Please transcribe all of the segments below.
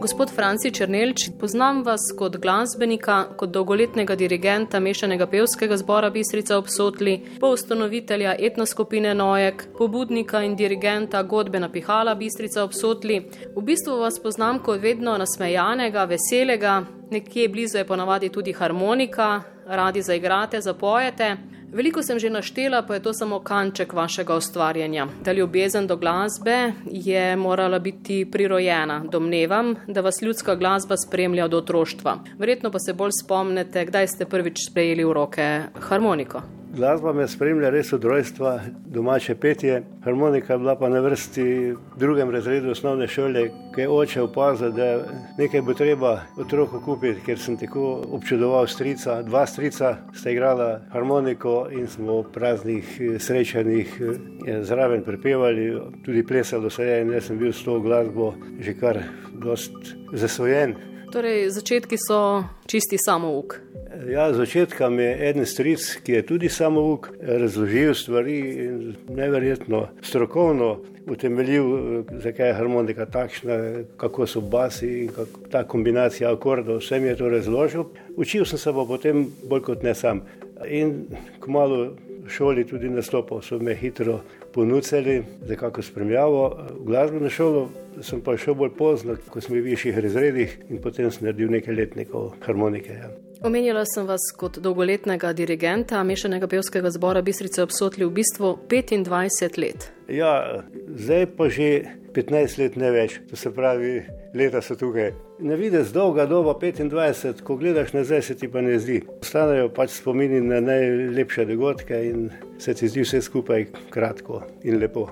Gospod Franci Črnelč, poznam vas kot glasbenika, kot dolgoletnega dirigenta mešanega pevskega zbora Bistrica obsotli, po ustanovitelja etnoskupine Nojek, pobudnika in dirigenta godbe napihala Bistrica obsotli. V bistvu vas poznam kot vedno nasmejanega, veselega, nekje blizu je ponavadi tudi harmonika, radi zaigrate, zapojete. Veliko sem že naštela, pa je to samo kanček vašega ustvarjanja. Ta ljubezen do glasbe je morala biti prirojena. Domnevam, da vas ljudska glasba spremlja od otroštva. Verjetno pa se bolj spomnite, kdaj ste prvič sprejeli v roke harmoniko. Glasba me spremlja res od rojstva, domače petje. Harmonika je bila pa na vrsti v drugem razredu osnovne šole, ki je oče opazil, da nekaj bo treba otroku kupiti, ker sem tako občudoval strica. Dva strica sta igrala harmoniko in smo v praznih srečanjih eh, zraven prepevali, tudi plesalo se je in jaz sem bil s to glasbo že kar dost zasvojen. Torej, začetki so čisti samouk. Ja, začetka mi je en stric, ki je tudi samouk, razložil stvari in neverjetno strokovno utemeljil, zakaj je harmonika takšna, kako so basi in kako ta kombinacija akordov. Vse mi je to razložil. Učil sem se pa potem bolj kot ne sam. In kmalo v šoli tudi nastopal, so me hitro ponudili za kako spremljavo. V glasbeno šolo sem pa šel bolj pozno, ko sem bil v višjih razredih in potem sem naredil nekaj letnikov harmonike. Ja. Omenjala sem vas kot dolgoletnega dirigenta mešanega pevskega zbora Bistrice obsotli v bistvu 25 let. Ja, zdaj pa že 15 let ne več, to se pravi, leta so tukaj. Ne vidiš dolga doba 25, ko gledaš nazaj, se ti pa ne zdi. Ostanejo pač spomini na najlepše dogodke in se ti zdi vse skupaj kratko in lepo.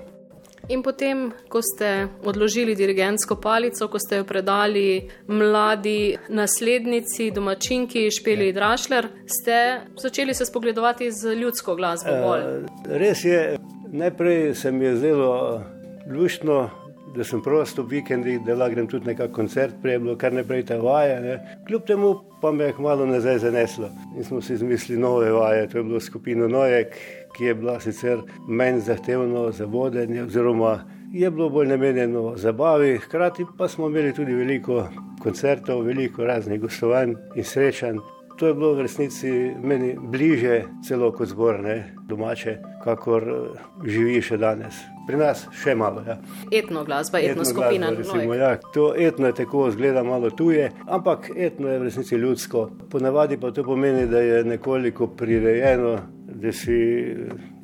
In potem, ko ste odložili dirigentsko palico, ko ste jo predali mladi naslednici, domačinki Špeli Drašler, ste začeli se spogledovati z ljudsko glasbo bolj. E, res je, najprej se mi je zdelo luštno, da sem prosto v vikendih, da lahko grem tudi nekaj koncert, prej je bilo kar naprej te vaje. Ne. Kljub temu pa me je malo nazaj zaneslo in smo si izmislili nove vaje, to je bilo skupino Nojek ki je bila sicer manj zahtevna za vodenje, oziroma je bilo bolj namenjeno zabavi, hkrati pa smo imeli tudi veliko koncertov, veliko raznih gostovanj in srečanj. To je bilo v resnici meni bliže, celo kot zborne domače, kakor eh, živi še danes. Pri nas še malo. Ja. Etno glasba, etno, etno skupina. Glasba, recimo, ja. To etno je tako, zgleda malo tuje, ampak etno je v resnici ljudsko. Ponavadi pa to pomeni, da je nekoliko prirejeno, da si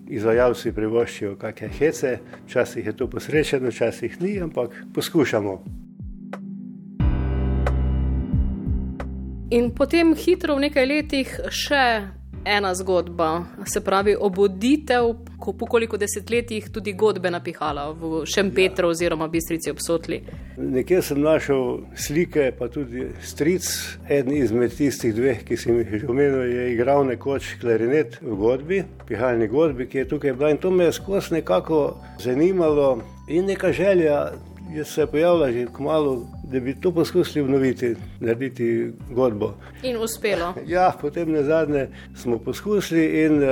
izvajalci privoščijo kakšne hece, včasih je to posrečeno, včasih ni, ampak poskušamo. In potem hitro v nekaj letih še ena zgodba, se pravi obuditev, ko po koliko desetletjih tudi godbe napihala v Šempetru ja. oziroma Bistrici obsotli. Nekje sem našel slike, pa tudi stric. Eden izmed tistih dveh, ki sem jih že omenil, je igral nekoč klarinet v godbi, pihalni godbi, ki je tukaj bila in to me je skozi nekako zanimalo in neka želja. Je se pojavila že kmalo da bi to poskusili obnoviti, narediti godbo. In uspelo. Ja, potem na zadnje smo poskusili, in uh,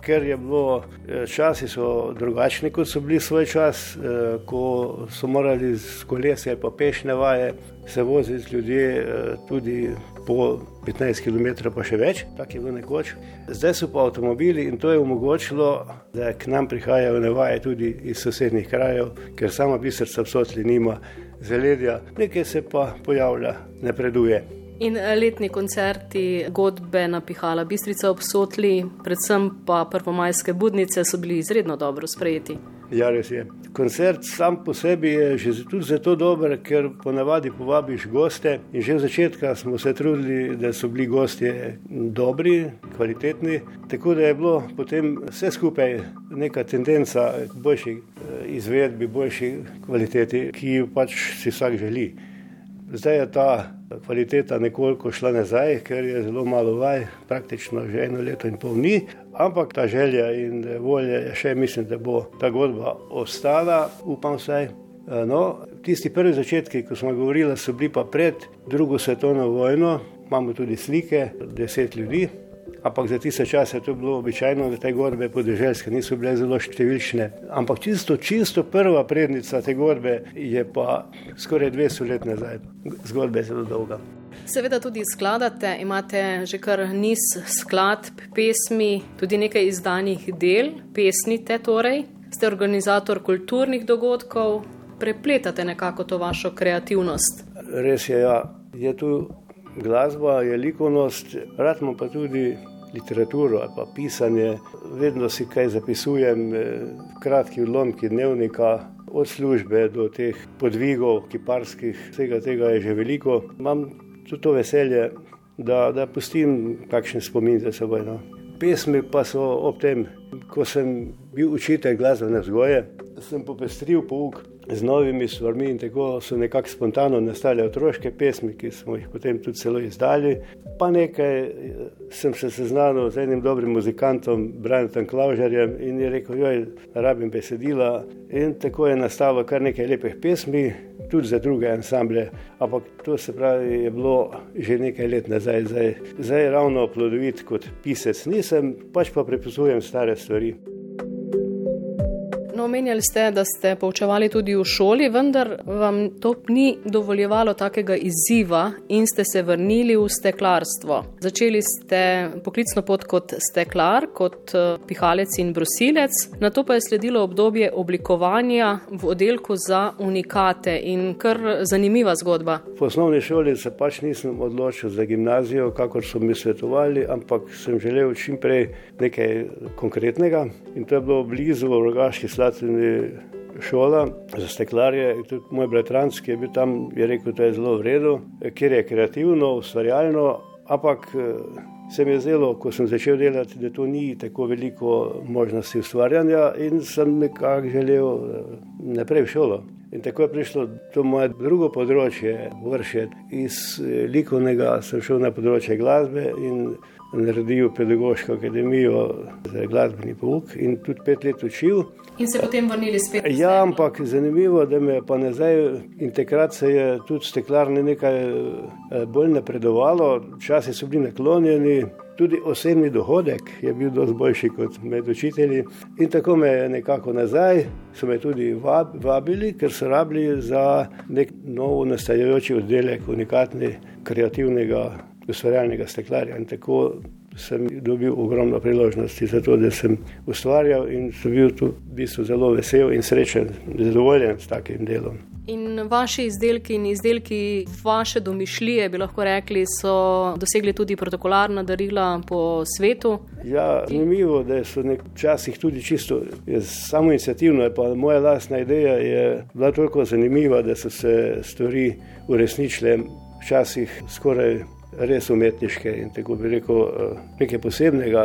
ker je bilo, eh, časi so drugačni, kot so bili svoj čas, uh, ko so morali z kolesje pa pešne vaje se voziti ljudje uh, tudi po 15 km, pa še več, tako je bilo nekoč. Zdaj so pa avtomobili in to je omogočilo, da k nam prihajajo nevaje tudi iz sosednjih krajev, ker sama biserca v Sotli nima zaledja, nekaj se pa pojavlja, napreduje. In eh, letni koncerti, godbe napihala Bistrica obsotli, predvsem pa prvomajske budnice so bili izredno dobro sprejeti. Ja, res je. Koncert sam po sebi je že tudi zato dober, ker ponavadi povabiš goste in že od začetka smo se trudili, da so bili gostje dobri, kvalitetni, tako da je bilo potem vse skupaj neka tendenca k boljši eh, izvedbi, boljši kvaliteti, ki jo pač si vsak želi. Zdaj je ta kvaliteta nekoliko šla nazaj, ker je zelo malo vaj, praktično že eno leto in pol ni, ampak ta želja in volja, še mislim, da bo ta godba ostala, upam vsaj. No, tisti prvi začetki, ko smo govorili, so bili pa pred drugo svetovno vojno, imamo tudi slike, deset ljudi, ampak za tiste čase to bilo običajno, da te godbe podeželske niso bile zelo številčne. Ampak čisto, čisto prva prednica te godbe je pa skoraj 200 let nazaj. Zgodba je zelo dolga. Seveda tudi skladate, imate že kar niz skladb, pesmi, tudi nekaj izdanih del, pesnite torej. Ste organizator kulturnih dogodkov, prepletate nekako to vašo kreativnost. Res je, ja. je tu glasba, je likovnost, radimo pa tudi literaturo ali pa pisanje. Vedno si kaj zapisujem, eh, kratki odlomki dnevnika, od službe do teh podvigov, kiparskih, vsega tega je že veliko. Imam tudi to veselje, da, da pustim kakšen spomin za seboj. No. Pesmi pa so ob tem, ko sem bil učitelj glasbene vzgoje, sem popestril pouk z novimi stvarmi in tako so nekako spontano nastale otroške pesmi, ki smo jih potem tudi celo izdali. Pa nekaj sem se seznanil z enim dobrim muzikantom, Brantom Klaužarjem in je rekel, joj, rabim besedila. In tako je nastalo kar nekaj lepih pesmi, tudi za druge ansamble. Ampak to se pravi, je bilo že nekaj let nazaj, zdaj, zdaj ravno plodovit kot pisec nisem, pač pa prepisujem stare stvari. Omenjali ste, da ste poučevali tudi v šoli, vendar vam to ni dovoljevalo takega izziva in ste se vrnili v steklarstvo. Začeli ste poklicno pot kot steklar, kot eh, pihalec in brusilec, na to pa je sledilo obdobje oblikovanja v oddelku za unikate in kar zanimiva zgodba. V osnovni šoli se pač nisem odločil za gimnazijo, kakor so mi svetovali, ampak sem želel čim prej nekaj konkretnega in to je bilo blizu v rogaški slavi znanstveni šola za steklarje. Tudi moj bratranc, ki je bil tam, je rekel, da je zelo v redu, ker je kreativno, ustvarjalno, ampak se mi je zdelo, ko sem začel delati, da to ni tako veliko možnosti ustvarjanja in sem nekako želel naprej v šolo. In tako je prišlo to moje drugo področje, vršiti. Iz likovnega sem šel na področje glasbe in naredil pedagoško akademijo za glasbeni pouk in tudi pet let učil. In se potem vrnili spet? Ja, ampak zanimivo, da me pa nazaj in takrat se je tudi steklarne nekaj eh, bolj napredovalo, časi so bili naklonjeni. Tudi osebni dohodek je bil dosti boljši kot med učitelji. In tako me je nekako nazaj, so me tudi vabili, ker so rabili za nek novo nastajajoči oddelek unikatni kreativnega ustvarjalnega steklarja. In tako sem dobil ogromno priložnosti za to, da sem ustvarjal in sem bil tu v bistvu zelo vesel in srečen, zadovoljen s takim delom. In vaši izdelki in izdelki vaše domišljije, bi lahko rekli, so dosegli tudi protokolarna darila po svetu. Ja, zanimivo, da so včasih tudi čisto samo inicijativno. Moja lastna ideja je bila toliko zanimiva, da so se stvari uresničile včasih skoraj res umetniške in tako bi rekel eh, nekaj posebnega.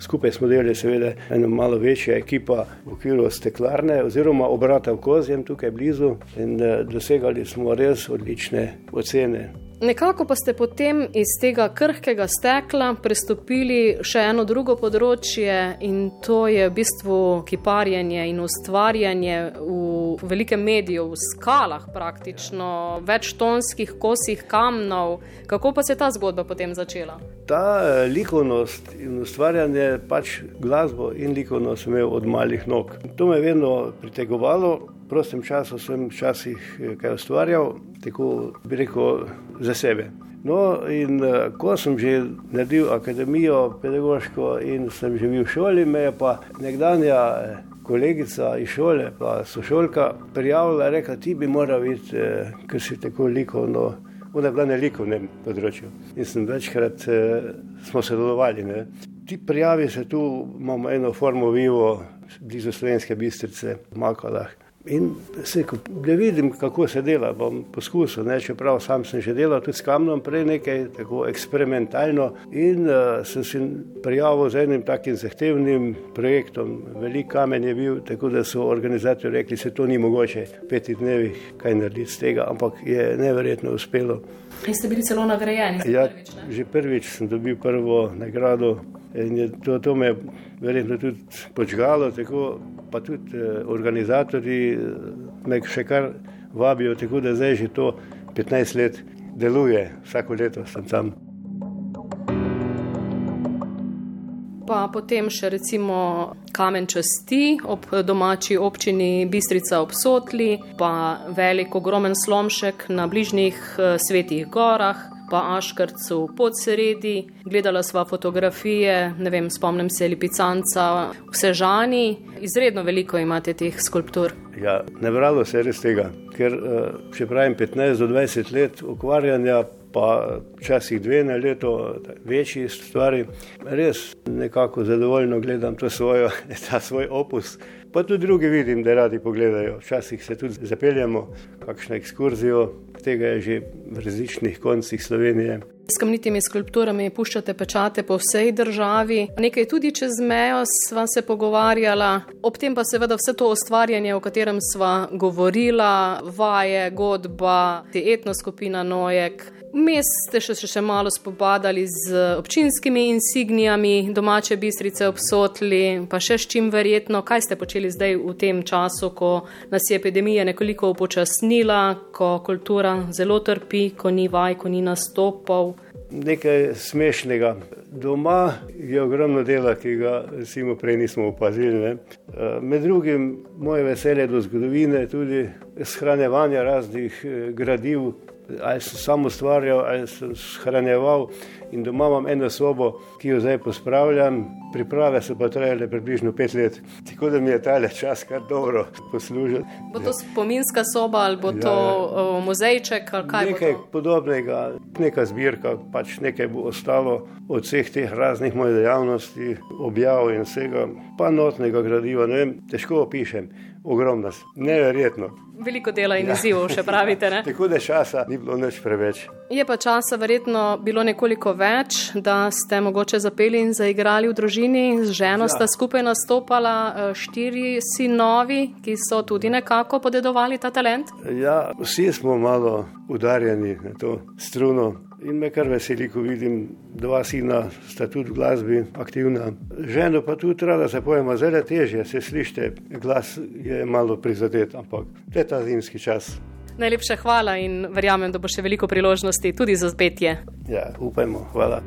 Skupaj smo delali seveda eno malo večja ekipa v okviru steklarne oziroma obrata v Kozjem tukaj blizu in eh, dosegali smo res odlične ocene. Nekako pa ste potem iz tega krhkega stekla prestopili še eno drugo področje in to je v bistvu kiparjenje in ustvarjanje v velikem mediju, v skalah praktično, večtonskih kosih kamnov. Kako pa se je ta zgodba potem začela? Ta eh, likovnost in ustvarjanje, pač glasbo in likovnost sem imel od malih nog. To me je vedno pritegovalo prostem času sem včasih eh, kaj ustvarjal, tako bi rekel za sebe. No, in uh, ko sem že naredil akademijo pedagoško in sem že bil v šoli, me je pa nekdanja eh, kolegica iz šole, pa sošolka, prijavila, rekla, ti bi moral biti, eh, ker si tako likovno, ona bila na likovnem področju. In sem večkrat eh, smo sodelovali. Ne. Ti prijavi se tu, imamo eno formo vivo, blizu slovenske bistrice, v Makalah. In se, da vidim, kako se dela, bom poskusil, ne, čeprav sam sem že delal tudi s kamnom, prej nekaj tako eksperimentalno. In uh, sem se prijavil z enim takim zahtevnim projektom. Velik kamen je bil, tako da so organizatorji rekli, da se to ni mogoče v petih dnevih kaj narediti z tega, ampak je neverjetno uspelo. In ste bili celo nagrajeni? Ja, prvič, že prvič sem dobil prvo nagrado in je to, to me verjetno tudi počgalo. Tako, pa tudi eh, organizatori eh, me še kar vabijo, tako da zdaj že to 15 let deluje, vsako leto sem tam. pa potem še recimo kamen časti ob domači občini Bistrica ob Sotli, pa velik ogromen slomšek na bližnjih eh, svetih gorah. Pa Aškrcu pod sredi, gledala sva fotografije, ne vem, spomnim se Lipicanca, vse žani, izredno veliko imate teh skulptur. Ja, ne bralo se res tega, ker eh, če pravim 15 do 20 let ukvarjanja, pa včasih dve na leto, večji stvari. Res nekako zadovoljno gledam to svojo, ta svoj opus. Pa tudi drugi vidim, da radi pogledajo. Včasih se tudi zapeljamo, kakšno ekskurzijo, tega je že v različnih koncih Slovenije. S kamnitimi skulpturami puščate pečate po vsej državi, nekaj tudi čez mejo sva se pogovarjala, ob tem pa seveda vse to ustvarjanje, o katerem sva govorila, vaje, godba, te etnoskupina Nojek. Mes ste še, še malo spopadali z občinskimi insignijami, domače bistrice obsotli, pa še s čim verjetno. Kaj ste počeli zdaj v tem času, ko nas je epidemija nekoliko upočasnila, ko kultura zelo trpi, ko ni vaj, ko ni nastopov? Nekaj smešnega. Doma je ogromno dela, ki ga recimo, prej nismo opazili. Ne. Eh, med drugim moje veselje do zgodovine, tudi shranjevanje raznih eh, gradiv, ali sem sam ustvarjal, ali sem shranjeval. In doma imam eno sobo, ki jo zdaj pospravljam, priprave so pa trajale približno pet let. Tako da mi je ta čas kar dobro poslužil. Bo to spominska soba ali bo to ja, ja. muzejček ali kaj? Nekaj podobnega, neka zbirka, pač nekaj bo ostalo od vseh teh raznih mojih dejavnosti, objav in vsega, pa notnega gradiva, ne vem, težko opišem ogromno, neverjetno. Veliko dela in ja. izzivov, še pravite. Tako da časa ni bilo nič preveč. Je pa časa verjetno bilo nekoliko več, da ste mogoče zapeli in zaigrali v družini. Z ženo ja. sta skupaj nastopala eh, štiri sinovi, ki so tudi nekako podedovali ta talent. Ja, vsi smo malo udarjeni na to struno. In me kar veseli, ko vidim, dva sina sta tudi v glasbi aktivna. Ženo pa tudi rada se pojema, zelo težje se slišite, glas je malo prizadet, ampak to je ta zimski čas. Najlepša hvala in verjamem, da bo še veliko priložnosti tudi za petje. Ja, upajmo, hvala.